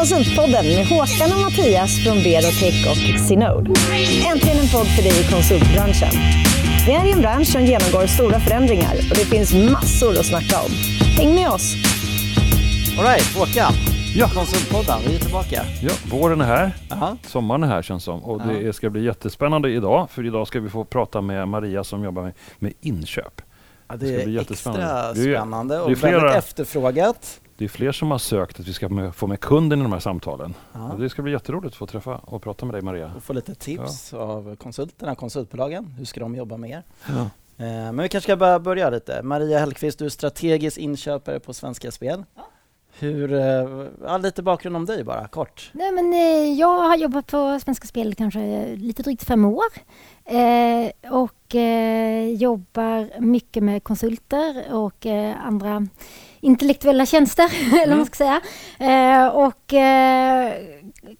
Konsultpodden med Håkan och Mattias från Berotech och Sinode. Äntligen en podd för dig i konsultbranschen. Vi är i en bransch som genomgår stora förändringar och det finns massor att snacka om. Häng med oss! Alright, Håkan. Ja. Konsultpodden, vi är tillbaka. Ja, våren är här, Aha. sommaren är här känns som. Och Ja. det ska bli jättespännande idag, för idag ska vi få prata med Maria som jobbar med, med inköp. Ja, Det det ska bli är jättespännande. extra spännande och det är flera- väldigt efterfrågat. Det är fler som har sökt att vi ska med, få med kunden i de här samtalen. Ja. Och det ska bli jätteroligt att få träffa och prata med dig Maria. Och få lite tips av konsulterna, konsultbolagen. Hur ska de jobba med er? Ja. Eh, Men vi kanske ska bara börja lite. Maria Hellqvist, du är strategisk inköpare på Svenska Spel. Hur, eh, ja, lite bakgrund om dig bara, kort. Nej, men, eh, jag har jobbat på Svenska Spel kanske lite drygt fem år eh, och eh, jobbar mycket med konsulter och eh, andra intellektuella tjänster, eller vad man ska säga. Eh, och eh,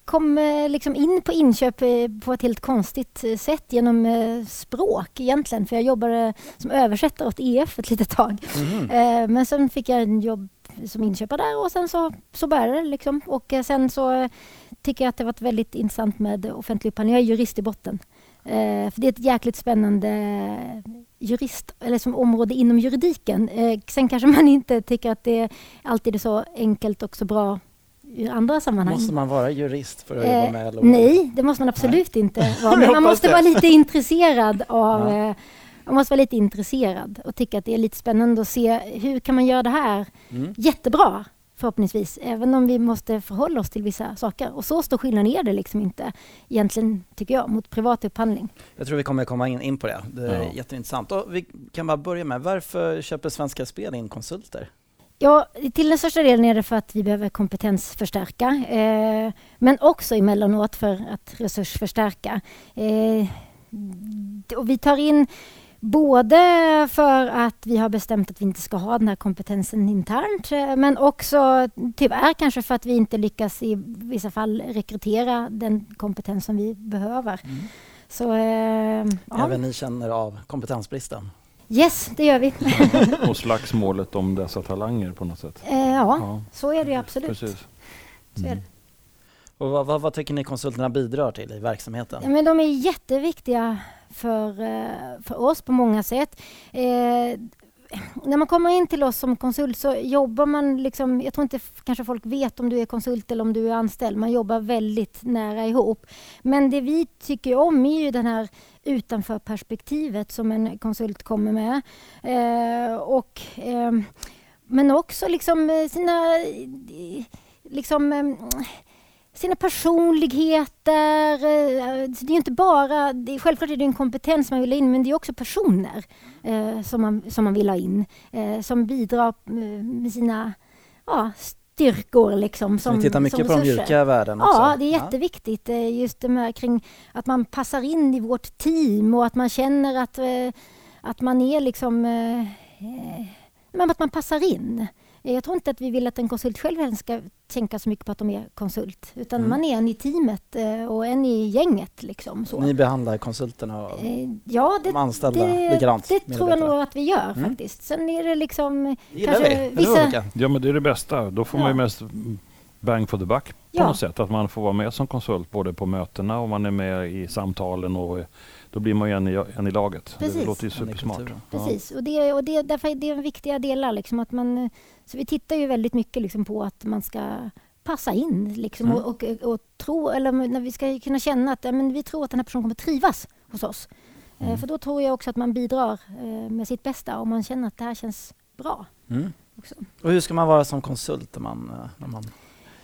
kom eh, liksom in på inköp eh, på ett helt konstigt eh, sätt genom språk egentligen, för jag jobbade som översättare åt EF ett litet tag. Eh, men sen fick jag en jobb som inköpare där och sen så, så började det liksom. Och sen så tycker jag att det varit väldigt intressant med offentlig upphandling. Jag är jurist i botten. Eh, för det är ett jäkligt spännande jurist, eller som område inom juridiken. Eh, sen kanske man inte tycker att det alltid är så enkelt och så bra i andra sammanhang. Måste man vara jurist för att Eh, jobba med LO? Nej, det måste man absolut inte vara. Men man måste vara lite intresserad av... Ja. eh, Man måste vara lite intresserad och tycka att det är lite spännande att se hur kan man göra det här Mm. jättebra förhoppningsvis, även om vi måste förhålla oss till vissa saker. Och så stor skillnad är det liksom inte egentligen, tycker jag, mot privat upphandling. Jag tror vi kommer komma in, in på det. Det är Ja. jätteintressant. Och vi kan bara börja med, varför köper Svenska Spel in konsulter? Ja, till den största delen är det för att vi behöver kompetensförstärka, eh, men också emellanåt för att resursförstärka. Eh, och vi tar in både för att vi har bestämt att vi inte ska ha den här kompetensen internt, eh, men också tyvärr kanske för att vi inte lyckas i vissa fall rekrytera den kompetens som vi behöver. Så eh, ja. Även ni känner av kompetensbristen? yes, det gör vi. Och slagsmålet om dessa talanger på något sätt. Eh, ja, Ja, så är det ju absolut. precis. Så är det. Och vad, vad, vad tycker ni konsulterna bidrar till i verksamheten? Ja, men de är jätteviktiga för, eh, för oss på många sätt. Eh, när man kommer in till oss som konsult så jobbar man, liksom, jag tror inte kanske folk vet om du är konsult eller om du är anställd, man jobbar väldigt nära ihop. Men det vi tycker om är ju den här utanför perspektivet som en konsult kommer med. Eh, och, eh, men också liksom eh, sina eh, liksom, eh, sina personligheter. eh, Det är inte bara, det är, självklart är det en kompetens man vill ha in men det är också personer eh, som, man, som man vill ha in. Eh, som bidrar eh, med sina ja, styrkor liksom. Som, ni tittar mycket som på de mjuka värdena också? Ja, det är jätteviktigt. eh, Just det med kring att man passar in i vårt team och att man känner att, att man är liksom... eh, att man passar in. Jag tror inte att vi vill att en konsult själv ska tänka så mycket på att de är konsult. Utan Mm. man är en i teamet eh, och en i gänget. Liksom, så. Ni behandlar konsulterna och Eh, Ja, det, de anställda det, likadant? det tror jag nog att vi gör Mm. faktiskt. Sen är det liksom... gillar kanske vi, vissa-? Ja men det är det bästa. Då får man ju Ja. mest bang for the buck på Ja. något sätt. Att man får vara med som konsult både på mötena och man är med i samtalen och då blir man ju en i, en i laget. Precis. Det låter ju En supersmart. Precis, och, det, och det, därför är det viktiga delar. Liksom, att man, så vi tittar ju väldigt mycket liksom, på att man ska passa in liksom, Mm. och, och, och tro, eller när vi ska kunna känna att ja, men vi tror att den här personen kommer trivas hos oss. Eh, Mm. för då tror jag också att man bidrar eh, med sitt bästa om man känner att det här känns bra. Mm. Också. Och hur ska man vara som konsult när man, eh, när man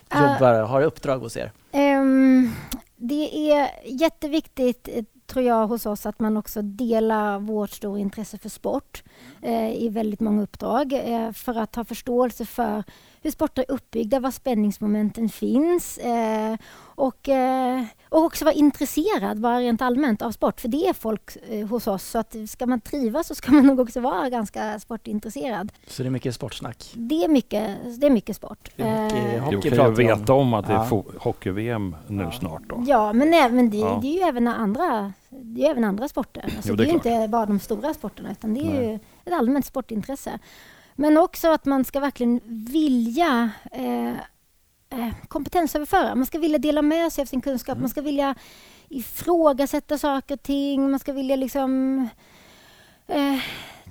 Ah. jobbar, har uppdrag hos er? Ehm, det är jätteviktigt, tror jag, hos oss att man också delar vårt stora intresse för sport eh, i väldigt många uppdrag eh, för att ha förståelse för hur sporter är uppbyggda, var spänningsmomenten finns eh, och, eh, och också vara intresserad bara rent allmänt av sport, för det är folk eh, hos oss. Så att ska man trivas så ska man nog också vara ganska sportintresserad. Så det är mycket sportsnack? Det är mycket, det är mycket sport. Det är hockey- Eh, hockey pratar vi om. veta om att det är Ja. hockey-VM nu Ja. snart då. Ja, men även det, Ja. det är ju även andra, det är ju även andra sporter. Alltså Jo, det det är är ju klart. inte bara de stora sporterna utan det är Nej. ju ett allmänt sportintresse. Men också att man ska verkligen vilja eh, eh, kompetensöverföra. Man ska vilja dela med sig av sin kunskap. Man ska vilja ifrågasätta saker och ting. Man ska vilja liksom eh,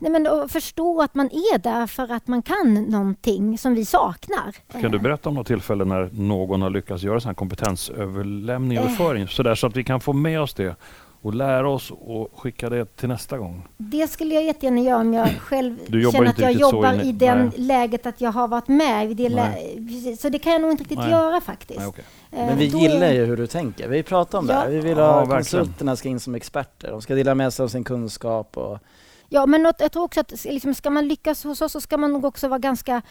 nej men, förstå att man är där för att man kan någonting som vi saknar. Kan du berätta om något tillfälle när någon har lyckats göra sån kompetensöverlämning och överföring så, där, så att vi kan få med oss det och lära oss och skicka det till nästa gång? Det skulle jag jättegärna göra om jag själv känner att jag jobbar i det läget att jag har varit med. I det så det kan jag nog inte riktigt Nej. göra faktiskt. Nej, okay. Eh, Men vi Då gillar ju hur du tänker. Vi pratar om ja. det här. Vi vill ja, att konsulterna ska in som experter. De ska dela med sig av sin kunskap. Och... Ja, men något, jag tror också att liksom, ska man lyckas hos oss så ska man nog också vara ganska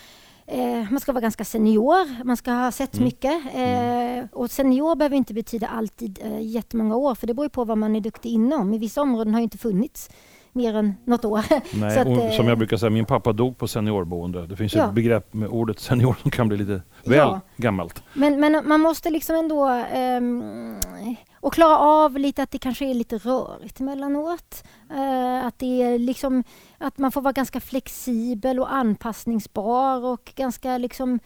man ska vara ganska senior, man ska ha sett mm. mycket. Mm. Eh, och senior behöver inte betyda alltid eh, jättemånga år, för det beror på vad man är duktig inom. I vissa områden har ju inte funnits mer än något år. Nej, att, och, som jag brukar säga, min pappa dog på seniorboende. Det finns ja. ett begrepp med ordet senior som kan bli lite väl ja. gammalt. Men, men man måste liksom ändå um, och klara av lite att det kanske är lite rörigt emellanåt. Uh, att, det är liksom, att man får vara ganska flexibel och anpassningsbar och ganska liksom,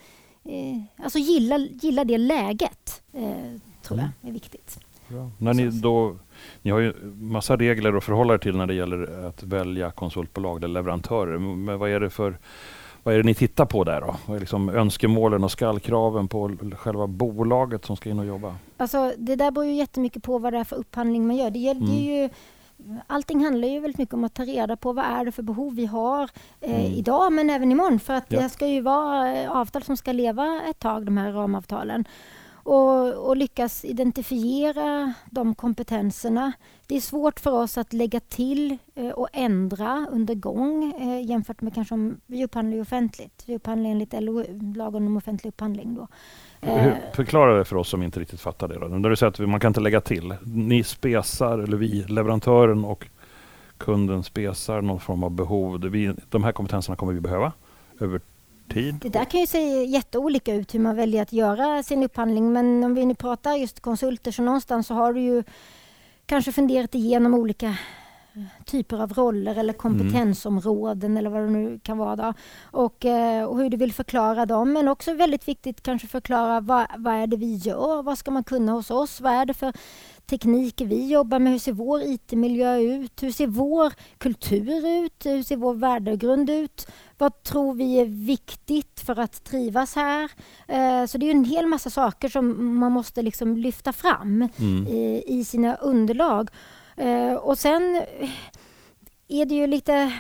uh, alltså gilla, gilla det läget, uh, tror jag är viktigt. Bra. När ni, då, ni har ju massa regler att förhålla er till när det gäller att välja konsultbolag eller leverantörer. Men vad är det för vad är det ni tittar på där då? Vad är liksom önskemålen och skallkraven på själva bolaget som ska in och jobba? Alltså, det där beror ju jättemycket på vad det är för upphandling man gör. Det, gäller, mm. ju, allting handlar ju väldigt mycket om att ta reda på vad är det för behov vi har eh, mm. idag men även imorgon. För att ja. det ska ju vara eh, avtal som ska leva ett tag, de här ramavtalen och, och, lyckas identifiera de kompetenserna. Det är svårt för oss att lägga till eh, och ändra under gång eh, jämfört med kanske om vi upphandlar offentligt. Vi upphandlar enligt LO, lagen om offentlig upphandling. Då. Eh, förklara det för oss som inte riktigt fattar det. Då. När du säger att man kan inte lägga till. Ni spesar, eller vi, leverantören och kunden spesar någon form av behov. Vi, de här kompetenserna kommer vi behöva över tid? Det där kan ju se jätteolika ut hur man väljer att göra sin upphandling. Men om vi nu pratar just konsulter så någonstans så har du ju kanske funderat igenom olika eh, typer av roller eller kompetensområden mm. eller vad det nu kan vara. Då. Och, eh, och hur du vill förklara dem. Men också väldigt viktigt kanske förklara vad, vad är det vi gör? Vad ska man kunna hos oss? Vad är det för tekniker vi jobbar med. Hur ser vår IT-miljö ut? Hur ser vår kultur ut? Hur ser vår värdegrund ut? Vad tror vi är viktigt för att trivas här? Eh, så det är en hel massa saker som man måste liksom lyfta fram mm. i, i sina underlag. Eh, och sen är det ju lite...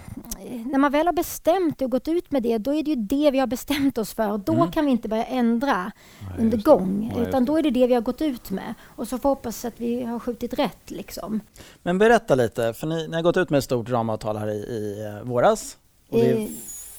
När man väl har bestämt och gått ut med det, då är det ju det vi har bestämt oss för. Då mm. kan vi inte börja ändra Nej, under gång, Nej, utan då är det det vi har gått ut med. Och så får vi hoppas att vi har skjutit rätt. Liksom. Men berätta lite, för ni, ni har gått ut med ett stort ramavtal här i, i eh, våras. Och det är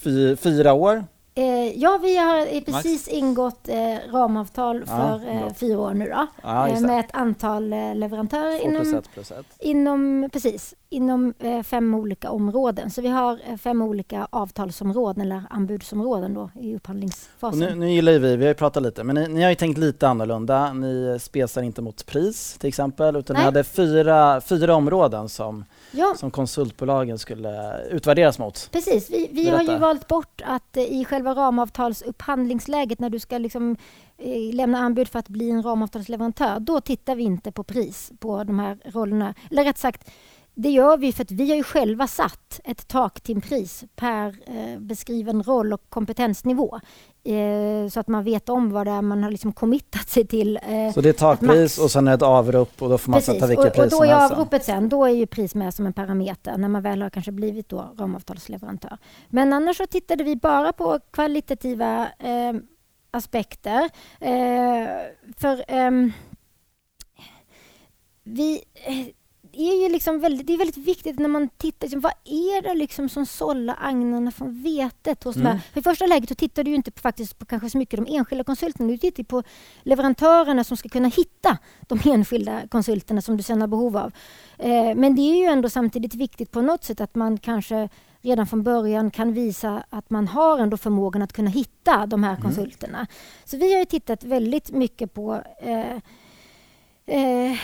fy, fyra år Eh, ja, vi har precis nice. ingått eh, ramavtal för ja, eh, fyra år nu då. Ja, eh, med ett antal eh, leverantörer inom, ett plus ett. inom, precis, inom eh, fem olika områden. Så vi har fem olika avtalsområden eller anbudsområden då i upphandlingsfasen. Nu, nu, gillar vi, vi har ju pratat lite, men ni, ni, har ju tänkt lite annorlunda. Ni spesar inte mot pris till exempel, utan Nej. ni hade fyra, fyra områden som ja. som konsultbolagen skulle utvärderas mot. Precis, vi, vi har ju valt bort att eh, i själva ramavtalsupphandlingsläget när du ska liksom eh, lämna anbud för att bli en ramavtalsleverantör, då tittar vi inte på pris på de här rollerna. Eller rätt sagt, det gör vi för att vi har ju själva satt ett taktimpris per eh, beskriven roll och kompetensnivå. Eh, så att man vet om vad det är man har liksom committat sig till. Eh, så det är takpris och sen är det ett avrop och då får man Precis. sätta vilket pris och, och då är avropet sen, då är ju pris med som en parameter när man väl har kanske blivit då ramavtalsleverantör. Men annars så tittade vi bara på kvalitativa eh, aspekter. För ehm, vi är ju liksom väldigt, det är väldigt viktigt när man tittar, liksom, vad är det liksom som sållar agnarna från vetet? Hos mm. För I första läget tittar du inte på, faktiskt på kanske så mycket de enskilda konsulterna, du tittar på leverantörerna som ska kunna hitta de enskilda konsulterna som du sen har behov av. Eh, men det är ju ändå samtidigt viktigt på något sätt att man kanske redan från början kan visa att man har ändå förmågan att kunna hitta de här mm. konsulterna. Så vi har tittat väldigt mycket på eh, eh,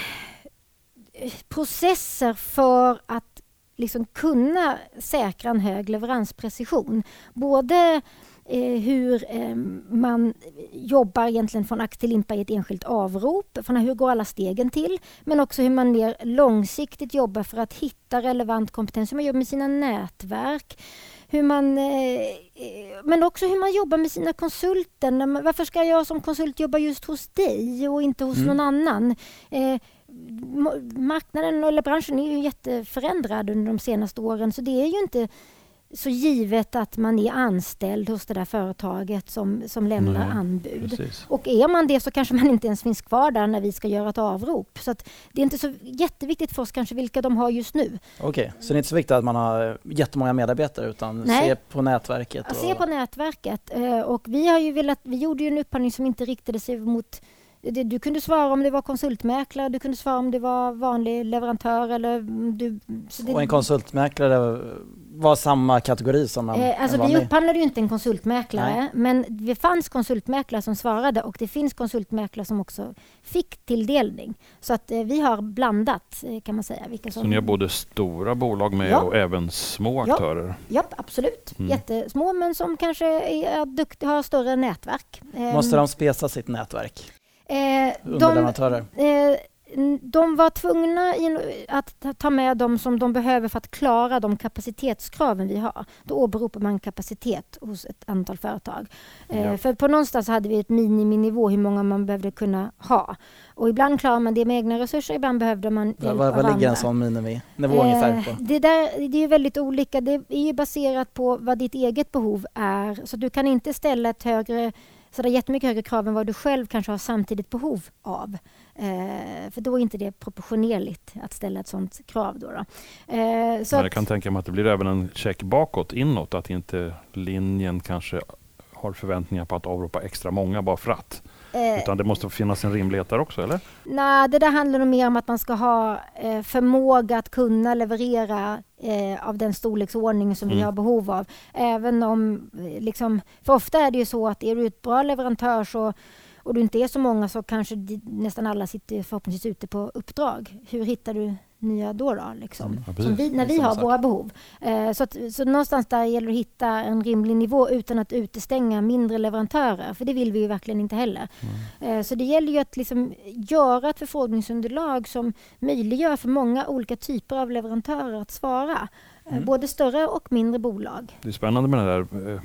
processer för att liksom kunna säkra en hög leveransprecision. Både eh, hur eh, man jobbar egentligen från ax till limpa i ett enskilt avrop. Från hur går alla stegen till? Men också hur man mer långsiktigt jobbar för att hitta relevant kompetens, hur man jobbar med sina nätverk hur man, eh, men också hur man jobbar med sina konsulter. Varför ska jag som konsult jobba just hos dig och inte hos mm. någon annan? Marknaden eller branschen är ju jätteförändrad under de senaste åren så det är ju inte så givet att man är anställd hos det där företaget som, som lämnar Nej, anbud. Precis. Och är man det så kanske man inte ens finns kvar där när vi ska göra ett avrop. Så det är inte så jätteviktigt för oss kanske vilka de har just nu. Okej, okay. så det är inte så viktigt att man har jättemånga medarbetare utan Nej. se på nätverket? Och... Se på nätverket. Eh, och vi, har ju velat, vi gjorde ju en upphandling som inte riktade sig mot du kunde svara om det var konsultmäklare, du kunde svara om det var vanlig leverantör eller du... Det, och en konsultmäklare var samma kategori som en, eh, Alltså en vi upphandlade ju inte en konsultmäklare Nej. men det fanns konsultmäklare som svarade och det finns konsultmäklare som också fick tilldelning. Så att eh, vi har blandat eh, kan man säga. Vilka som... Så ni har både stora bolag med ja. och även små aktörer? Ja, ja absolut. Mm. Jättesmå men som kanske är dukt, har större nätverk. Måste de spesa sitt nätverk? Eh, Underleverantörer? De, eh, de var tvungna att ta med dem som de behöver för att klara de kapacitetskraven vi har. Då åberopar man kapacitet hos ett antal företag. Eh, ja. För på någonstans hade vi ett miniminivå hur många man behövde kunna ha. Och ibland klarar man det med egna resurser, ibland behövde man ja, Vad, ligger en sån miniminivå eh, ungefär på? Det, där, det är väldigt olika. Det är ju baserat på vad ditt eget behov är. Så du kan inte ställa ett högre så det är jättemycket högre krav än vad du själv kanske har samtidigt behov av. Eh, för då är inte det proportionerligt att ställa ett sådant krav. Då, då. Eh, så jag kan tänka mig att det blir även en check bakåt, inåt, att inte linjen kanske har förväntningar på att avropa extra många bara för att. Eh, Utan det måste finnas en rimlighet där också, eller? Nej, det där handlar nog mer om att man ska ha eh, förmåga att kunna leverera eh, av den storleksordning som mm. vi har behov av. Även om, liksom, för ofta är det ju så att är du ett bra leverantör så och du inte är så många så kanske nästan alla sitter förhoppningsvis ute på uppdrag. Hur hittar du nya då? då liksom? ja, vi, när vi har våra behov. Eh, så, att, så någonstans där gäller det att hitta en rimlig nivå utan att utestänga mindre leverantörer, för det vill vi ju verkligen inte heller. Mm. Eh, så det gäller ju att liksom göra ett förfrågningsunderlag som möjliggör för många olika typer av leverantörer att svara. Eh, mm. Både större och mindre bolag. Det är spännande med den där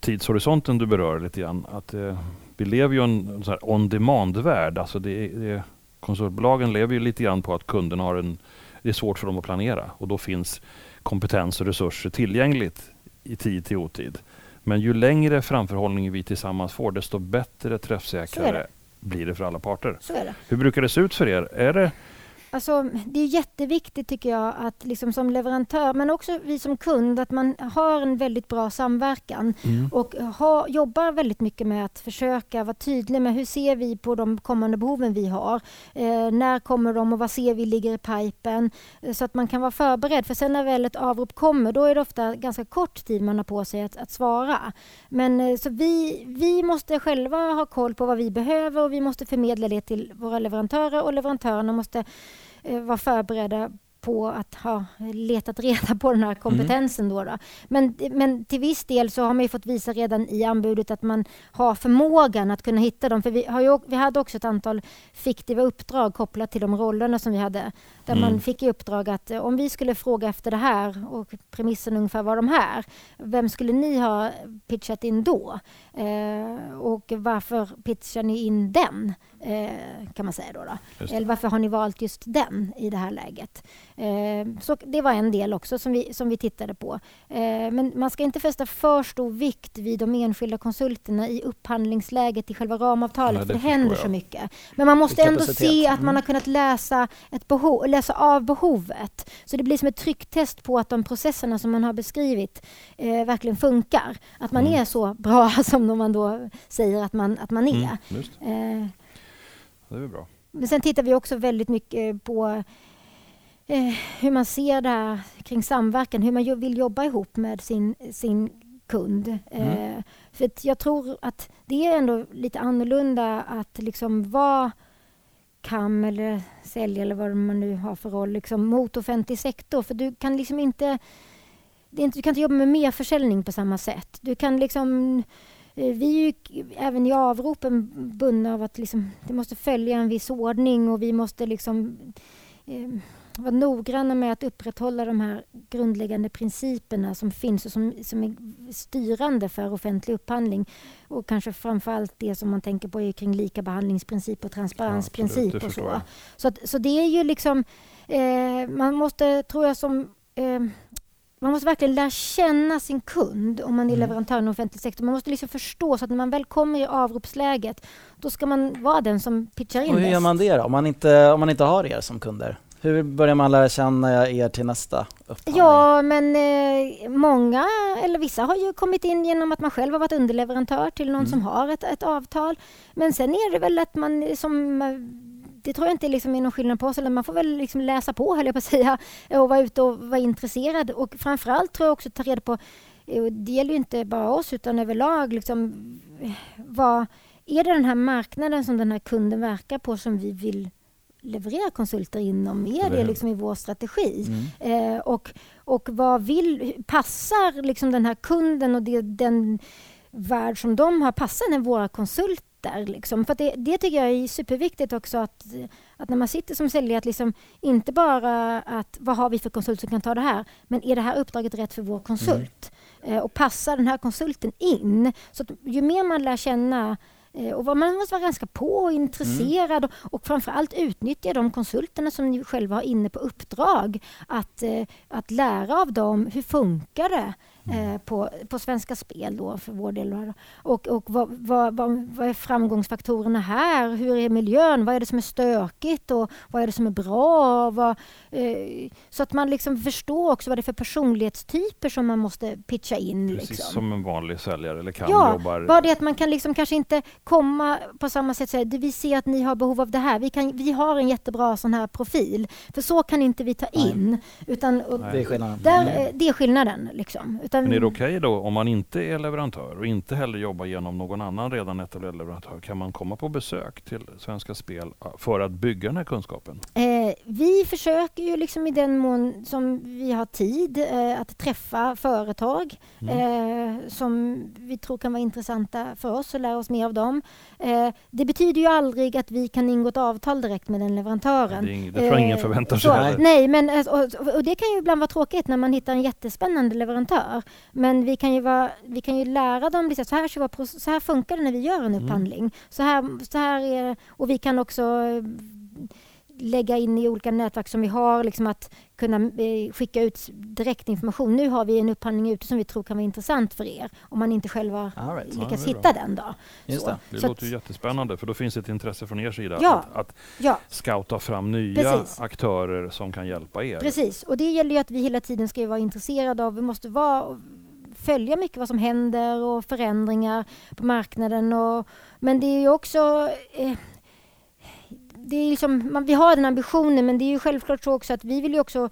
tidshorisonten du berör lite grann. Att, eh, vi lever ju i en, en on demand-värld. Alltså det, det, konsultbolagen lever ju lite grann på att kunderna har en... Det är svårt för dem att planera och då finns kompetens och resurser tillgängligt i tid till otid. Men ju längre framförhållning vi tillsammans får, desto bättre träffsäkrare det. blir det för alla parter. Hur brukar det se ut för er? Är det Alltså, det är jätteviktigt tycker jag att liksom som leverantör men också vi som kund att man har en väldigt bra samverkan mm. och ha, jobbar väldigt mycket med att försöka vara tydlig med hur ser vi på de kommande behoven vi har. Eh, när kommer de och vad ser vi ligger i pipen eh, så att man kan vara förberedd för sen när väl ett avrop kommer då är det ofta ganska kort tid man har på sig att, att svara. Men eh, så vi, vi måste själva ha koll på vad vi behöver och vi måste förmedla det till våra leverantörer och leverantörerna måste Eh, vara förberedda på att ha letat reda på den här mm. kompetensen. Mm. Då, då Men, men till viss del så har man fått visa redan i anbudet att man har förmågan att kunna hitta dem. För vi, har ju, vi hade också ett antal fiktiva uppdrag kopplat till de rollerna som vi hade. Där mm. man fick i uppdrag att eh, om vi skulle fråga efter det här och premissen ungefär var de här. Vem skulle ni ha pitchat in då? Eh, och varför pitchar ni in den? Eh, kan man säga då. då. Eller varför har ni valt just den i det här läget? Eh, så det var en del också som vi, som vi tittade på. Eh, men man ska inte fästa för stor vikt vid de enskilda konsulterna i upphandlingsläget i själva ramavtalet, Nej, det för det händer jag. så mycket. Men man måste ändå se att man har mm. kunnat läsa, ett behov, läsa av behovet. Så det blir som ett trycktest på att de processerna som man har beskrivit eh, verkligen funkar. Att man mm. är så bra som man då säger att man, att man är. Mm, eh, det är bra. Men sen tittar vi också väldigt mycket på eh, hur man ser det här kring samverkan, hur man vill jobba ihop med sin, sin kund. Mm. Eh, för jag tror att det är ändå lite annorlunda att liksom vara KAM eller sälja eller vad man nu har för roll liksom, mot offentlig sektor. För du kan liksom inte inte, du kan inte jobba med mer försäljning på samma sätt. Du kan liksom Eh, vi är ju även i avropen bundna av att liksom, det måste följa en viss ordning och vi måste liksom eh, vara noggranna med att upprätthålla de här grundläggande principerna som finns och som, som är styrande för offentlig upphandling. Och kanske framför allt det som man tänker på är kring lika behandlingsprincip och transparensprincip. Ja, och så. Så, att, så det är ju liksom... Eh, man måste, tror jag, som eh, man måste verkligen lära känna sin kund om man är mm. leverantör i offentlig sektor. Man måste liksom förstå så att när man väl kommer i avropsläget då ska man vara den som pitchar in Och hur gör man det då, om man, inte, om man inte har er som kunder? Hur börjar man lära känna er till nästa upphandling? Ja, men eh, många, eller vissa har ju kommit in genom att man själv har varit underleverantör till någon mm. som har ett, ett avtal. Men sen är det väl att man som det tror jag inte liksom är någon skillnad på oss. Man får väl liksom läsa på, höll jag på att säga, och vara ute och vara intresserad. Och framförallt tror jag också ta reda på, det gäller ju inte bara oss utan överlag, liksom, vad, är det den här marknaden som den här kunden verkar på som vi vill leverera konsulter inom? Är det liksom i vår strategi? Mm. Eh, och, och vad vill, passar liksom den här kunden och det, den värld som de har, passar den våra konsulter där. Liksom. För det, det tycker jag är superviktigt också att, att när man sitter som säljare, att liksom inte bara att vad har vi för konsult som kan ta det här, men är det här uppdraget rätt för vår konsult? Mm. Eh, och passar den här konsulten in? Så ju mer man lär känna eh, och man måste vara ganska på och intresserad mm. och, och framförallt utnyttja de konsulterna som ni själva har inne på uppdrag. Att, eh, att lära av dem, hur funkar det? Eh, på, på Svenska Spel då för vår del. Och, och vad, vad, vad, vad, är framgångsfaktorerna här? Hur är miljön? Vad är det som är stökigt och vad är det som är bra? Vad, eh, så att man liksom förstår också vad det är för personlighetstyper som man måste pitcha in. Precis liksom. som en vanlig säljare eller kan ja, jobbar... bara det att man kan liksom kanske inte komma på samma sätt och säga vi ser att ni har behov av det här. Vi, kan, vi har en jättebra sån här profil. För så kan inte vi ta in. Utan, det är skillnaden. Där, mm. det är skillnaden. Liksom. Utan, Men är det okej okay då om man inte är leverantör och inte heller jobbar genom någon annan redan etablerad leverantör? Kan man komma på besök till Svenska Spel för att bygga den här kunskapen? Eh, vi försöker ju liksom i den mån som vi har tid eh, att träffa företag mm. eh, som vi tror kan vara intressanta för oss och lära oss mer av dem. Eh, det betyder ju aldrig att vi kan ingå ett avtal direkt med den leverantören. Det, det tror jag ingen eh, förväntar sig. Så, nej, men, eh, och, och, det kan ju ibland vara tråkigt när man hittar en jättespännande leverantör. Men vi kan ju, vara, vi kan ju lära dem liksom, så, här, så här funkar det när vi gör en mm. upphandling. Mm. Så, här, så här är Och vi kan också lägga in i olika nätverk som vi har, liksom att kunna eh, skicka ut direktinformation. Nu har vi en upphandling ute som vi tror kan vara intressant för er, om man inte själva right. lyckas ja, hitta den. Då. Just det det låter att, jättespännande, för då finns ett intresse från er sida ja, att, att ja. scouta fram nya Precis. aktörer som kan hjälpa er. Precis, och det gäller ju att vi hela tiden ska vara intresserade av, vi måste vara följa mycket vad som händer och förändringar på marknaden. Och, men det är ju också eh, det är liksom, man, vi har den ambitionen men det är ju självklart så också att vi vill ju också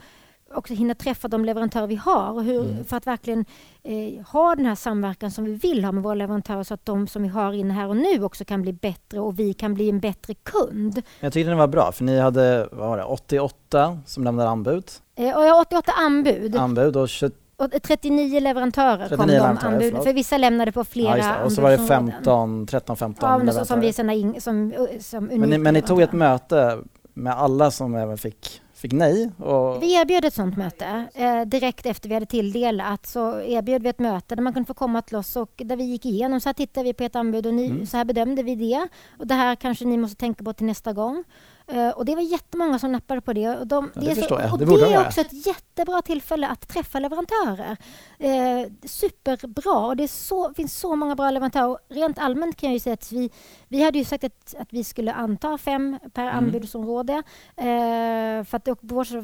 också hinna träffa de leverantörer vi har hur, mm. för att verkligen eh, ha den här samverkan som vi vill ha med våra leverantörer så att de som vi har inne här och nu också kan bli bättre och vi kan bli en bättre kund. Jag tyckte det var bra för ni hade vad var det, 88 som lämnade anbud. Eh, och jag har 88 anbud. Anbud och 20 och 39 leverantörer 39 kom de anbuden, för vissa lämnade på flera ja, Och så var det 15, 13, 15 ja, leverantörer. Som vi in, som, som men, ni, men ni tog ett möte med alla som även fick fick nej. Och... Vi erbjöd ett sånt möte eh, direkt efter vi hade tilldelat. Så erbjöd vi ett möte där man kunde få komma till oss och där vi gick igenom. Så här tittade vi på ett anbud och ni, mm. så här bedömde vi det. Och det här kanske ni måste tänka på till nästa gång. Uh, och det var jättemånga som nappade på det. Och, de, ja, det, det, är, så, och det, det är också ett jättebra tillfälle att träffa leverantörer. Uh, superbra. Och det så, finns så många bra leverantörer. Rent allmänt kan jag säga att vi, vi hade ju sagt att, att vi skulle anta fem per mm. anbudsområde. Uh, för att det,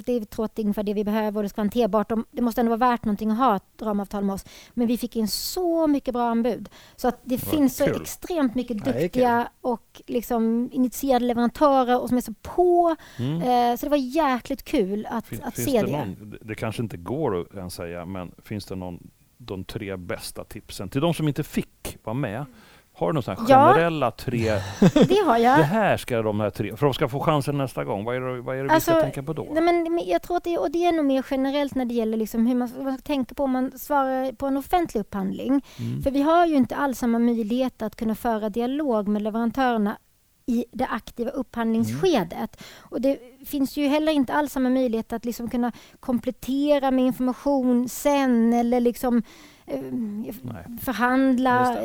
det tror att det är ungefär det vi behöver och det ska vara hanterbart. Det måste ändå vara värt någonting att ha ett ramavtal med oss. Men vi fick in så mycket bra anbud. Så att det, det finns kul. så extremt mycket duktiga och liksom initierade leverantörer och som är så på. Mm. Eh, så det var jäkligt kul att, fin, att se det. Någon, det kanske inte går att ens säga, men finns det någon de tre bästa tipsen till de som inte fick vara med? Har du några generella ja, tre... det har jag. Det här ska de här tre... För de ska få chansen nästa gång. Vad är det, vad är det alltså, vi ska tänka på då? Nej, men jag tror att det, och det är nog mer generellt när det gäller liksom hur man, man ska tänka på om man svarar på en offentlig upphandling. Mm. För vi har ju inte alls samma möjlighet att kunna föra dialog med leverantörerna i det aktiva upphandlingsskedet. Mm. Och det finns ju heller inte alls samma möjlighet att liksom kunna komplettera med information sen eller liksom eh, förhandla.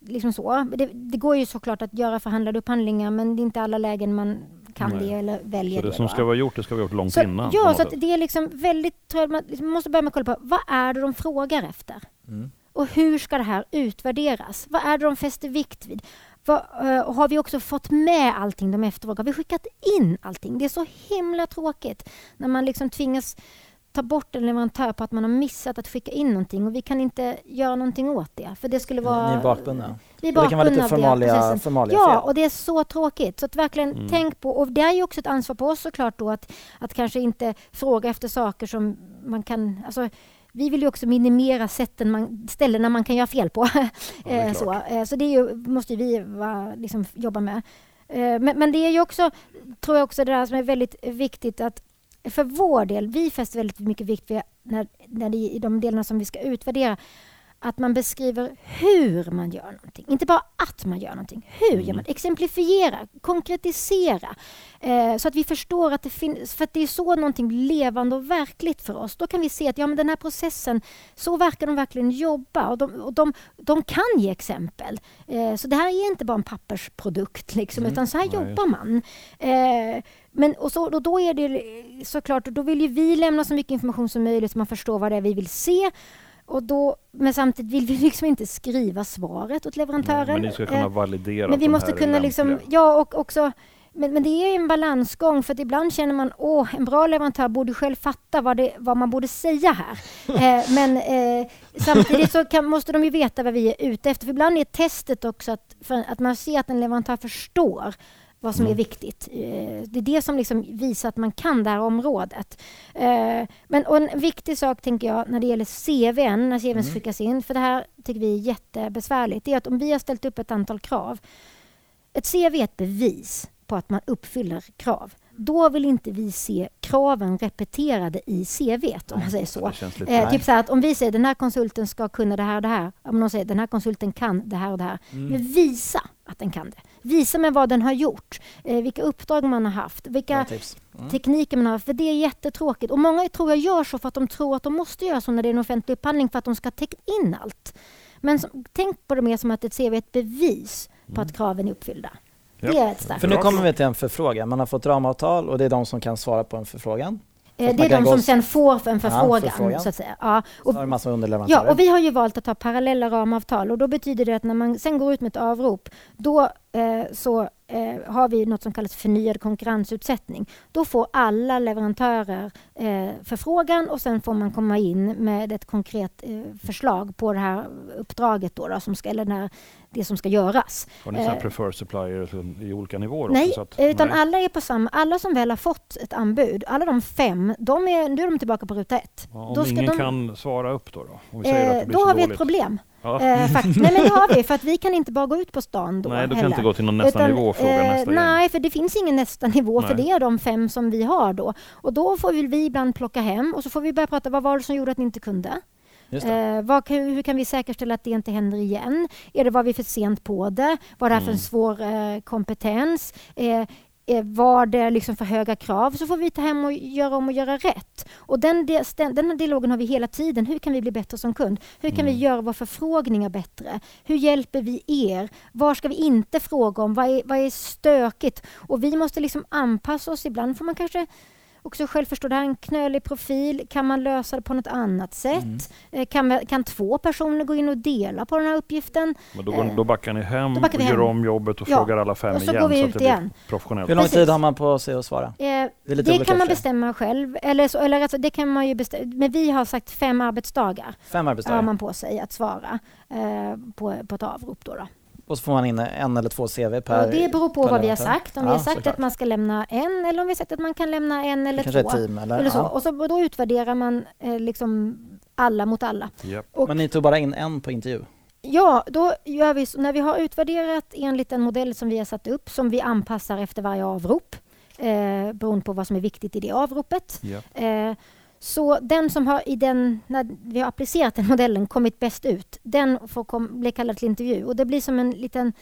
Liksom så. Det, det, går ju såklart att göra förhandlade upphandlingar men det är inte alla lägen man kan Nej. det eller väljer så det. det som ska vara gjort, det ska vara gjort långt så, innan? Ja, så det är liksom väldigt... Tror jag, man liksom måste börja med att kolla på vad är det de frågar efter? Mm. Och hur ska det här utvärderas? Vad är det de fäster vikt vid? Vad, uh, har vi också fått med allting de efterfrågar? Har vi skickat in allting? Det är så himla tråkigt när man liksom tvingas ta bort en leverantör på att man har missat att skicka in någonting och vi kan inte göra någonting åt det. För det skulle vara... Ni är bakbundna? Vi är bakbundna det kan vara lite formalia, formalia Ja, och det är så tråkigt. Så att verkligen mm. tänk på, och det är ju också ett ansvar på oss såklart då att, att kanske inte fråga efter saker som man kan... Alltså, vi vill ju också minimera sätten man, ställena man kan göra fel på. Ja, det så, eh, så det ju, måste vi va, liksom, jobba med. Eh, men, men, det är ju också, tror jag också det där som är väldigt viktigt att för vår del, vi fäster väldigt mycket vikt vid när, när det, i de delarna som vi ska utvärdera, att man beskriver hur man gör någonting. Inte bara att man gör någonting. Hur gör man? Mm. Exemplifiera, konkretisera. Eh, så att vi förstår att det finns, för att det är så någonting levande och verkligt för oss. Då kan vi se att ja, men den här processen, så verkar de verkligen jobba och de, och de, de kan ge exempel. Eh, så det här är inte bara en pappersprodukt, liksom, mm. utan så här Nej. jobbar man. Eh, men, och, så, och då är det såklart, då vill ju vi lämna så mycket information som möjligt så man förstår vad det är vi vill se. Och då, men samtidigt vill vi liksom inte skriva svaret åt leverantören. Nej, men ni ska kunna eh, validera Men vi måste kunna liksom, ja och också men, men, det är en balansgång för att ibland känner man att en bra leverantör borde själv fatta vad, det, vad man borde säga här. Eh, men eh, samtidigt så kan, måste de ju veta vad vi är ute efter. För ibland är testet också att, att man ser att en leverantör förstår vad som mm. är viktigt. Eh, det är det som liksom visar att man kan det här området. Eh, men och en viktig sak tänker jag när det gäller CVn, när CVn mm. skickas in, för det här tycker vi är jättebesvärligt, det är att om vi har ställt upp ett antal krav, ett CV är ett bevis på att man uppfyller krav då vill inte vi se kraven repeterade i CV om man säger så. Eh, typ så att om vi säger den här konsulten ska kunna det här och det här. Om någon säger den här konsulten kan det här och det här. Mm. Men visa att den kan det. Visa med vad den har gjort, eh, vilka uppdrag man har haft, vilka mm. tekniker man har haft. För det är jättetråkigt. Och många tror jag gör så för att de tror att de måste göra så när det är en offentlig upphandling för att de ska täcka in allt. Men som, tänk på det mer som att ett CV är ett bevis på mm. att kraven är uppfyllda. Det är ett starkt För nu kommer vi till en förfrågan. Man har fått ramavtal och det är de som kan svara på en förfrågan. Eh, det är de som sen får en förfrågan. Ja, förfrågan. Så att säga. Ja. Och, så har massa underleverantörer. Ja, och vi har ju valt att ha parallella ramavtal och då betyder det att när man sen går ut med ett avrop, då eh, så eh, har vi något som kallas förnyad konkurrensutsättning. Då får alla leverantörer eh, förfrågan och sen får man komma in med ett konkret eh, förslag på det här uppdraget då, då som ska, eller den här det som ska göras. Har ni eh, prefer supplier i olika nivåer? Nej, att, utan nej. alla är på samma. Alla som väl har fått ett anbud, alla de fem, de är, nu är de tillbaka på ruta ett. Ja, om då ingen de, kan svara upp då? Då, om vi säger att det då har dåligt. vi ett problem. Ja. Eh, nej men det har vi, för att vi kan inte bara gå ut på stan då Nej, du kan inte gå till någon nästa Utan, nivå och fråga eh, nästa Nej, igen. för det finns ingen nästa nivå, nej. för det är de fem som vi har då. Och då får vi ibland plocka hem och så får vi börja prata, vad var det som gjorde att ni inte kunde? Eh, vad, hur kan vi säkerställa att det inte händer igen? Är det var vi för sent på det? Vad är det här för en mm. svår eh, kompetens? Eh, var det liksom för höga krav så får vi ta hem och göra om och göra rätt. Och den, den dialogen har vi hela tiden. Hur kan vi bli bättre som kund? Hur kan mm. vi göra våra förfrågningar bättre? Hur hjälper vi er? Var ska vi inte fråga om? Vad är, vad är stökigt? Och vi måste liksom anpassa oss. Ibland får man kanske också själv förstå, det här är en knölig profil. Kan man lösa det på något annat sätt? Mm. Eh, kan, kan två personer gå in och dela på den här uppgiften? Men då, går, då backar ni hem, backar vi hem. gör om jobbet och ja. frågar alla fem och så igen. Går vi ut så att igen. professionellt. Hur lång tid har man på sig att svara? Eh, det, det kan man bestämma själv. Eller, så, eller alltså, det kan man ju bestämma. Men vi har sagt fem arbetsdagar. Fem arbetsdagar? har man på sig att svara eh, på, på ett avrop. Då, då. Och så får man in en eller två CV per... Och det beror på vad vi har sagt. Om ja, vi har sagt såklart. att man ska lämna en eller om vi har sagt att man kan lämna en eller Kanske två. Ett team eller, eller så. Ja. Och, så, och då utvärderar man eh, liksom alla mot alla. Yep. Och, Men ni tog bara in en på intervju? Ja, då gör vi så, när vi har utvärderat enligt den modell som vi har satt upp som vi anpassar efter varje avrop eh, beroende på vad som är viktigt i det avropet. Yeah. Eh, så den som har i den, när vi har applicerat den modellen, kommit bäst ut, den får kom, bli kallad till intervju. Och det blir som en liten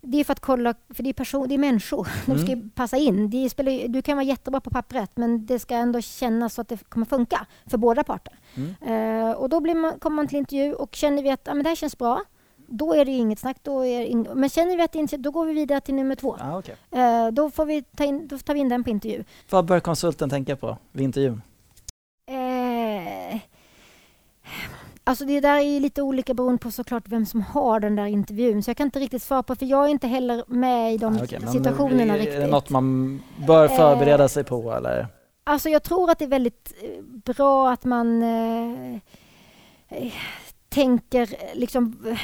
det är för att kolla, för det är, person, det är människor. De ska mm. passa in. Det spelar, du kan vara jättebra på pappret men det ska ändå kännas så att det kommer funka för båda parter. Mm. Uh, och då blir man, kommer man till intervju och känner vi att ah, men det här känns bra, då är det inget snack. Då är in, men känner vi att det inte då går vi vidare till nummer två. Ah, okay. uh, då, får vi ta in, då tar vi in den på intervju. Vad bör konsulten tänka på vid intervjun? Uh, Alltså det där är lite olika beroende på såklart vem som har den där intervjun. Så jag kan inte riktigt svara på, för jag är inte heller med i de ah, okay, situationerna men, riktigt. Är det något man bör förbereda eh, sig på eller? Alltså jag tror att det är väldigt eh, bra att man eh, eh tänker liksom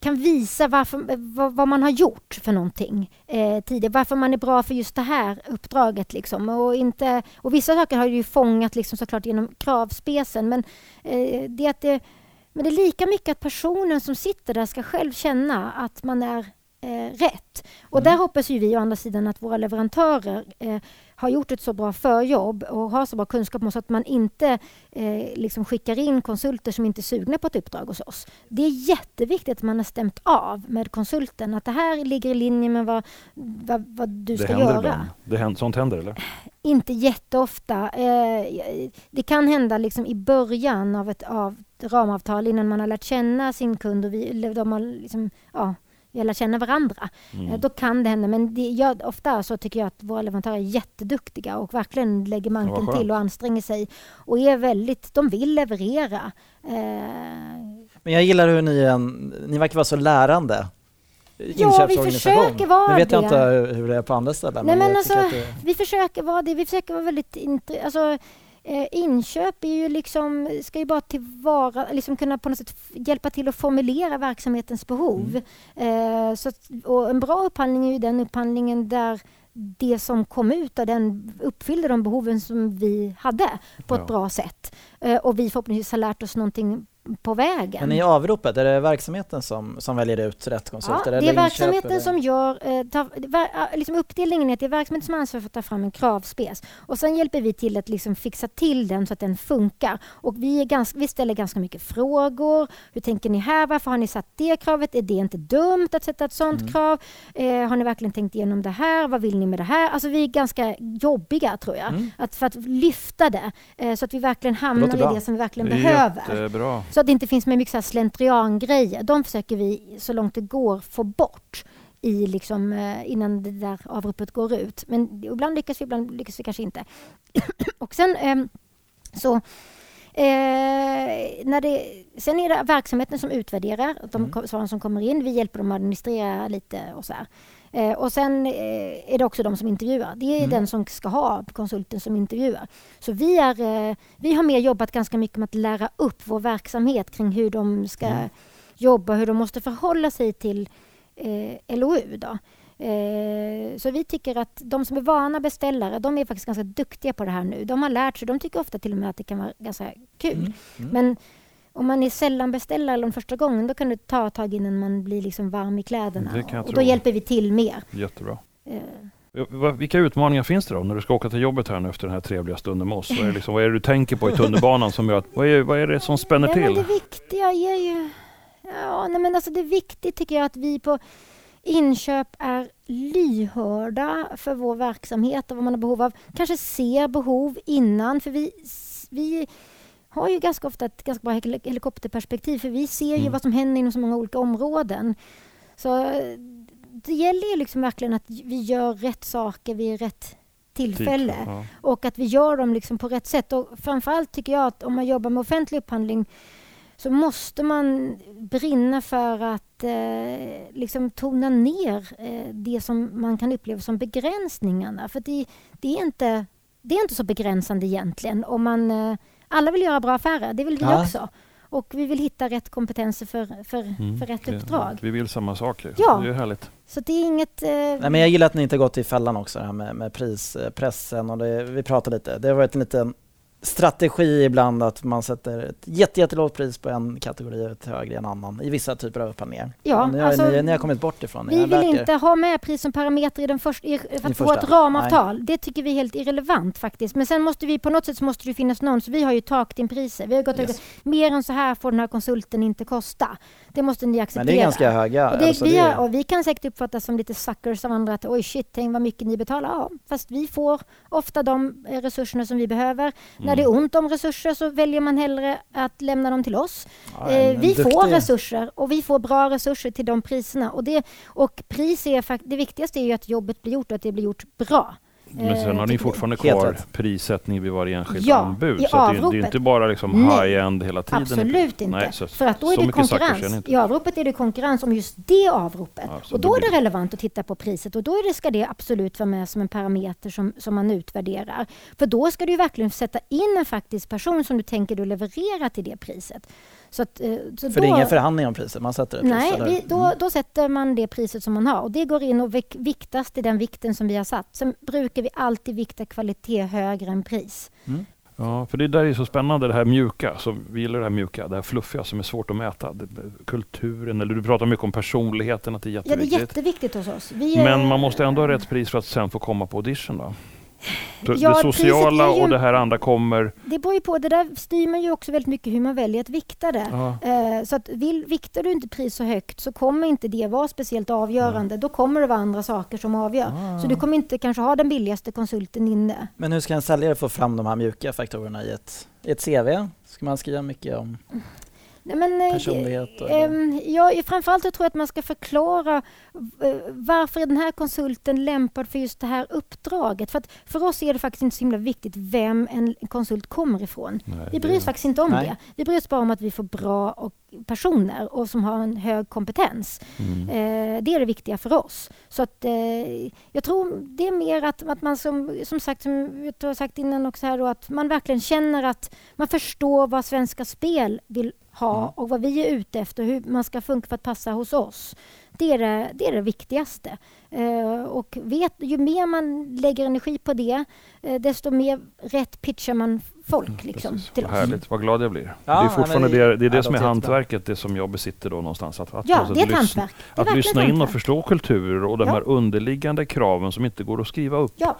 kan visa varför, vad, vad, man har gjort för någonting eh, tidigare. Varför man är bra för just det här uppdraget. Liksom. Och, inte, och vissa saker har ju fångat liksom, såklart genom kravspecen. Men, eh, det, att det, men det är lika mycket att personen som sitter där ska själv känna att man är eh, rätt. Och mm. där hoppas ju vi å andra sidan att våra leverantörer eh, har gjort ett så bra förjobb och har så bra kunskap om så att man inte eh, liksom skickar in konsulter som inte är sugna på ett uppdrag hos oss. Det är jätteviktigt att man har stämt av med konsulten att det här ligger i linje med vad, vad, vad du det ska göra. Ibland. Det händer, sånt händer eller? Inte jätteofta. Eh, det kan hända liksom i början av ett av ramavtal innan man har lärt känna sin kund och vi, de har liksom, ja, vi lär känna varandra. Mm. Eh, då kan det hända. Men det, jag, ofta så tycker jag att våra leverantörer är jätteduktiga och verkligen lägger manken till och anstränger sig. Och är väldigt, de vill leverera. Eh, men jag gillar hur ni, en, ni verkar vara så lärande. Ja, vi försöker vara det. Nu vet jag inte hur det är på andra ställen. Nej, men, men alltså, det... vi försöker vara det. Vi försöker vara väldigt... Alltså, Eh, inköp är ju liksom, ska ju bara tillvara, liksom kunna på något sätt hjälpa till att formulera verksamhetens behov. Mm. Eh, så att, och en bra upphandling är ju den upphandlingen där det som kom ut av den uppfyllde de behoven som vi hade på ett bra sätt. Eh, och vi förhoppningsvis har lärt oss någonting på vägen. Men i avropet, är det verksamheten som, som väljer ut rätt konsulter? Ja, det är verksamheten som gör... Eh, tar, liksom uppdelningen är att det är verksamheten som ansvarar för att ta fram en kravspec. Och sen hjälper vi till att liksom fixa till den så att den funkar. Och vi, är ganska, vi ställer ganska mycket frågor. Hur tänker ni här? Varför har ni satt det kravet? Är det inte dumt att sätta ett sånt mm. krav? Eh, har ni verkligen tänkt igenom det här? Vad vill ni med det här? Alltså vi är ganska jobbiga tror jag. Mm. Att, för att lyfta det eh, så att vi verkligen hamnar i det som vi verkligen det behöver. Jättebra. Så att det inte finns med mycket slentriangrejer. De försöker vi så långt det går få bort i liksom, eh, innan det där avropet går ut. Men ibland lyckas vi, ibland lyckas vi kanske inte. och sen eh, så eh, när det, sen är det verksamheten som utvärderar de mm. svaren som kommer in. Vi hjälper dem att administrera lite och så här. Eh, och sen eh, är det också de som intervjuar. Det är mm. den som ska ha konsulten som intervjuar. Så vi, är, eh, vi har mer jobbat ganska mycket med att lära upp vår verksamhet kring hur de ska mm. jobba, hur de måste förhålla sig till eh, LOU. Då. Eh, så vi tycker att de som är vana beställare, de är faktiskt ganska duktiga på det här nu. De har lärt sig, de tycker ofta till och med att det kan vara ganska kul. Mm. Mm. Men om man är sällan beställare första gången, då kan det ta ett tag innan man blir liksom varm i kläderna. och tro. då hjälper vi till mer. Jättebra. Uh. Vilka utmaningar finns det då när du ska åka till jobbet här nu efter den här trevliga stunden med oss? Vad är, liksom, vad är det du tänker på i tunnelbanan som gör att, vad är, vad är det som spänner till? det viktiga är ju... Ja, nej men alltså det är viktigt tycker jag att vi på inköp är lyhörda för vår verksamhet och vad man har behov av. Kanske ser behov innan, för vi, vi har ju ganska ofta ett ganska bra helikopterperspektiv för vi ser ju mm. vad som händer inom så många olika områden. Så det gäller ju liksom verkligen att vi gör rätt saker vid rätt tillfälle Tid, ja. och att vi gör dem liksom på rätt sätt. Och framförallt tycker jag att om man jobbar med offentlig upphandling så måste man brinna för att eh, liksom tona ner eh, det som man kan uppleva som begränsningarna. För det, det, är, inte, det är inte så begränsande egentligen om man eh, alla vill göra bra affärer, det vill vi ja. också. Och vi vill hitta rätt kompetenser för, för, mm. för rätt uppdrag. Vi vill samma sak. Liksom. Ja. Det är härligt. Så det är inget... Eh... Nej, men jag gillar att ni inte gått i fällan också, det här med, med prispressen. Och det, vi pratade lite. Det har varit en liten strategi ibland att man sätter ett jättelågt pris på en kategori och ett högre än annan i vissa typer av upphandlingar. Ja, ni, alltså, ni, ni har kommit bort ifrån det. Vi vill inte ha med pris som parameter i, den först, i, i vårt ramavtal. Nej. Det tycker vi är helt irrelevant faktiskt. Men sen måste vi på något sätt måste det finnas någon, så vi har ju taktimpriser. Vi har gått yes. mer än så här får den här konsulten inte kosta. Det måste ni acceptera. Men det är ganska höga. Och, det, alltså vi, det... och vi kan säkert uppfattas som lite suckers av andra att oj shit, tänk vad mycket ni betalar. Ja, fast vi får ofta de resurserna som vi behöver. Mm. När det är ont om resurser så väljer man hellre att lämna dem till oss. Ja, eh, vi duktig. får resurser och vi får bra resurser till de priserna. Och, det, och pris är, det viktigaste är ju att jobbet blir gjort och att det blir gjort bra. Men sen har ni eh, fortfarande kvar prissättning vid varje enskilt ja, anbud. så det, är, det är inte bara liksom high-end hela tiden. Absolut inte. Nej, så, För att då är det konkurrens. I avropet är det konkurrens om just det avropet. Ja, och då är det relevant att titta på priset och då är det, ska det absolut vara med som en parameter som, som man utvärderar. För då ska du verkligen sätta in en faktisk person som du tänker du leverera till det priset. Så att, eh, så För då, det är ingen förhandling om priset? Man sätter ett pris, Nej, vi, då, mm. då sätter man det priset som man har och det går in och viktas till den vikten som vi har satt. Sen brukar vi alltid vikta kvalitet högre än pris. Mm. Ja, för det där är så spännande det här mjuka. Så vi gillar det här mjuka, det här fluffiga som är svårt att mäta. Kulturen, eller du pratar mycket om personligheten, att det är jätteviktigt. Ja, det är jätteviktigt hos oss. Vi Men man måste ändå ha rätt pris för att sen få komma på audition då? Ja, det sociala ju, och det här andra kommer... Det beror ju på. Det där styr man ju också väldigt mycket hur man väljer att vikta det. Eh, så att vill, viktar du inte pris så högt så kommer inte det vara speciellt avgörande. Mm. Då kommer det vara andra saker som avgör. Ah. Så du kommer inte kanske ha den billigaste konsulten inne. Men hur ska en säljare få fram de här mjuka faktorerna i ett, i ett CV? Ska man skriva mycket om? Nej, men, eh, Personlighet? Eh, ja, framförallt tror jag att man ska förklara eh, varför är den här konsulten lämpad för just det här uppdraget. För, att för oss är det faktiskt inte så himla viktigt vem en konsult kommer ifrån. Nej, vi bryr oss faktiskt inte om nej. det. Vi bryr oss bara om att vi får bra och personer och som har en hög kompetens. Mm. Eh, det är det viktiga för oss. Så att, eh, jag tror det är mer att, att man som, som sagt, som jag har sagt innan också här då, att man verkligen känner att man förstår vad Svenska Spel vill ha mm. och vad vi är ute efter, hur man ska funka för att passa hos oss. Det är det, det, är det viktigaste. Eh, och vet, ju mer man lägger energi på det, eh, desto mer rätt pitchar man folk mm, liksom, till vad oss. Härligt, vad glad jag blir. Ja, det är fortfarande det, det, är det som är hantverket, det som jag besitter då någonstans. Att, att ja, det är ett hantverk. Att lyssna in och förstå kulturer och de ja. här underliggande kraven som inte går att skriva upp. Ja.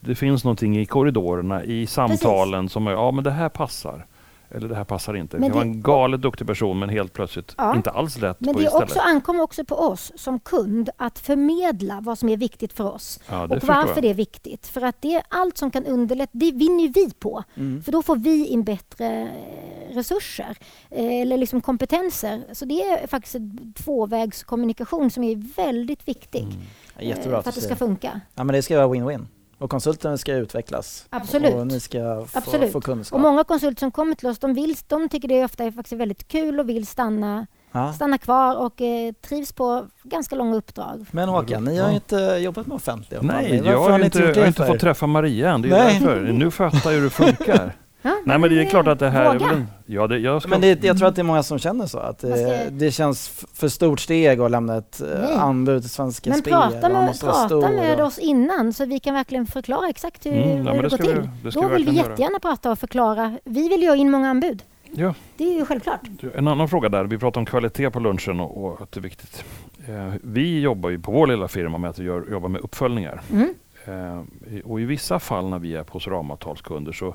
Det finns någonting i korridorerna, i samtalen Precis. som är, ja men det här passar. Eller det här passar inte. Men det vara en galet duktig person men helt plötsligt ja. inte alls lätt Men det också, ankommer också på oss som kund att förmedla vad som är viktigt för oss. Ja, och varför jag. det är viktigt. För att det är allt som kan underlätta, det vinner vi på. Mm. För då får vi in bättre eh, resurser eh, eller liksom kompetenser. Så det är faktiskt en tvåvägskommunikation som är väldigt viktig. Mm. Jättebra för att det ska funka. Ja, men det ska vara win-win. Och konsulten ska utvecklas. Absolut. Och ni ska få, Absolut. få kunskap. Och många konsulter som kommer till oss, de, vill, de tycker det ofta är faktiskt väldigt kul och vill stanna, ja. stanna kvar och eh, trivs på ganska långa uppdrag. Men Håkan, ni har ju inte jobbat med offentliga Nej, jag har, inte, jag har inte fått träffa Maria än. Det är Nej. därför. Nu fattar jag hur det funkar. Ja, Nej men det är klart att det här... Våga. ja, det, jag, ska... men det, jag tror att det är många som känner så. Att det, det känns för stort steg att lämna ett eh, Nej. anbud till Svenska men Spel. Prata med, prata med oss innan så vi kan verkligen förklara exakt hur, mm, hur det, går till. Vi, Då vill vi jättegärna göra. prata och förklara. Vi vill ju ha in många anbud. Ja. Det är ju självklart. En annan fråga där. Vi pratar om kvalitet på lunchen och, och att det är viktigt. Eh, vi jobbar ju på vår lilla firma med att gör, jobba med uppföljningar. Mm. Eh, och i vissa fall när vi är hos ramavtalskunder så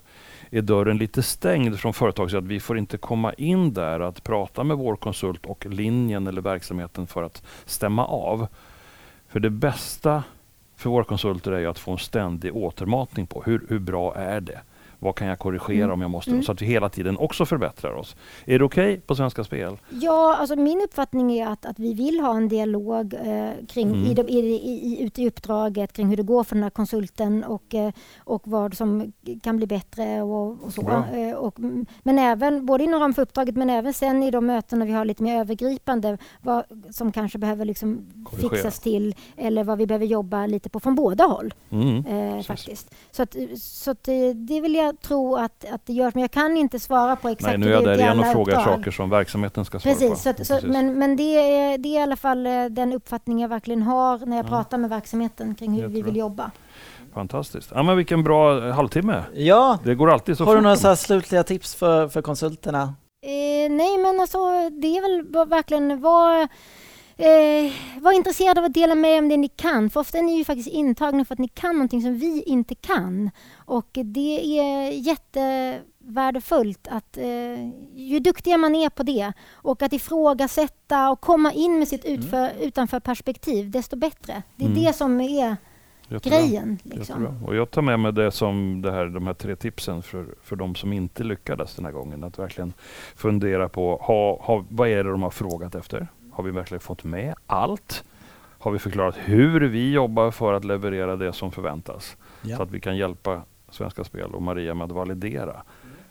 är dörren lite stängd från företaget. Att vi får inte komma in där att prata med vår konsult och linjen eller verksamheten för att stämma av. För det bästa för våra konsulter är att få en ständig återmatning på hur, hur bra är det? Vad kan jag korrigera mm. om jag måste? Mm. Så att vi hela tiden också förbättrar oss. Är det okej okay på Svenska Spel? Ja, alltså min uppfattning är att, att vi vill ha en dialog eh, kring, mm. i, i, i, ute i uppdraget kring hur det går för den här konsulten och, eh, och vad som kan bli bättre och, och så. Eh, och, men även, både inom ramen för uppdraget men även sen i de mötena vi har lite mer övergripande vad som kanske behöver liksom fixas till eller vad vi behöver jobba lite på från båda håll. Mm. Eh, faktiskt. Så, att, så att, eh, det vill jag tro att, att det görs, men jag kan inte svara på exakt Nej, nu är jag där igen och frågar saker som verksamheten ska svara Precis, på. Så, så, men, men det, är, det är i alla fall eh, den uppfattning jag verkligen har när jag ja. pratar med verksamheten kring hur vi vill jobba. Fantastiskt. Ja, men vilken bra halvtimme. Ja. Det går alltid så Har du några så slutliga tips för, för konsulterna? Eh, nej, men alltså det är väl verkligen vad Eh, var intresserade av att dela med er om det ni kan, för ofta är ni ju faktiskt intagna för att ni kan någonting som vi inte kan. Och det är jättevärdefullt att eh, ju duktigare man är på det och att ifrågasätta och komma in med sitt utför, mm. utanför perspektiv, desto bättre. Det är mm. det som är Jättebra. grejen. Liksom. Och jag tar med mig det som det här, de här tre tipsen för, för de som inte lyckades den här gången. Att verkligen fundera på ha, ha, vad är det de har frågat efter? Har vi verkligen fått med allt? Har vi förklarat hur vi jobbar för att leverera det som förväntas? Ja. Så att vi kan hjälpa Svenska Spel och Maria med att validera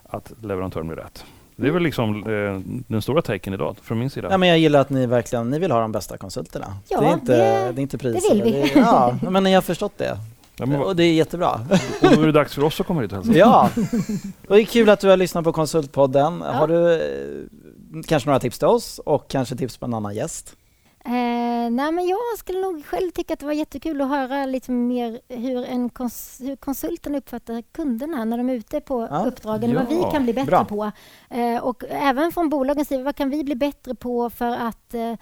att leverantören blir rätt. Det är väl liksom eh, den stora taken idag från min sida. Ja, men jag gillar att ni verkligen ni vill ha de bästa konsulterna. Ja, det, är inte, det, det är inte priser. Det vill vi. Det är, ja, men ni har förstått det. Ja, men, och det är jättebra. Och då är det dags för oss att komma hit och hälsa. Ja, och det är kul att du har lyssnat på Konsultpodden. Ja. Har du kanske några tips till oss och kanske tips på en annan gäst? Eh, nej, men jag skulle nog själv tycka att det var jättekul att höra lite mer hur, en kons hur konsulten uppfattar kunderna när de är ute på ja. uppdragen, ja. vad vi kan bli bättre Bra. på. Eh, och även från bolagens sida, vad kan vi bli bättre på för att eh,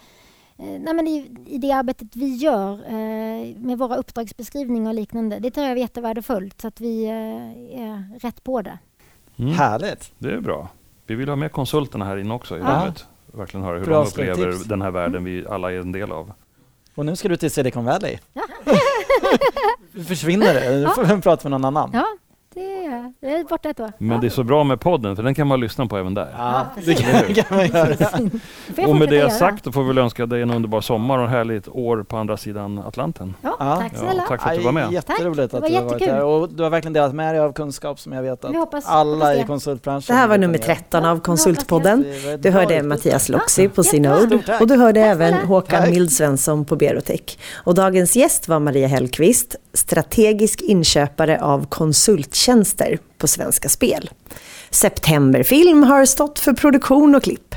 Eh, nej men i, i det arbetet vi gör eh, med våra uppdragsbeskrivningar och liknande. Det tror jag är jättevärdefullt så att vi eh, är rätt på det. Mm. Härligt! Det är bra. Vi vill ha med konsulterna här inne också i ja. rummet. Verkligen höra hur bra de upplever tips. den här världen vi alla är en del av. Och nu ska du till Silicon Valley. Ja. Försvinner du? Ja. prata med någon annan. Ja, det är, det är borta ett år. Men det är så bra med podden, för den kan man lyssna på även där. Ja, det kan, kan man göra. och med det sagt då får vi önska dig en underbar sommar och ett härligt år på andra sidan Atlanten. Ja, tack snälla. tack för att du var med. Jätteroligt att du har varit här. Och du har verkligen delat med dig av kunskap som jag vet att hoppas, alla hoppas i konsultbranschen... Det här var nummer 13 av Konsultpodden. Du hörde Mattias Loxi på Synode och du hörde även Håkan Mildsvensson på Berotech. Och dagens gäst var Maria Hellqvist, strategisk inköpare av konsulttjänster på Svenska Spel. Septemberfilm har stått för produktion och klipp.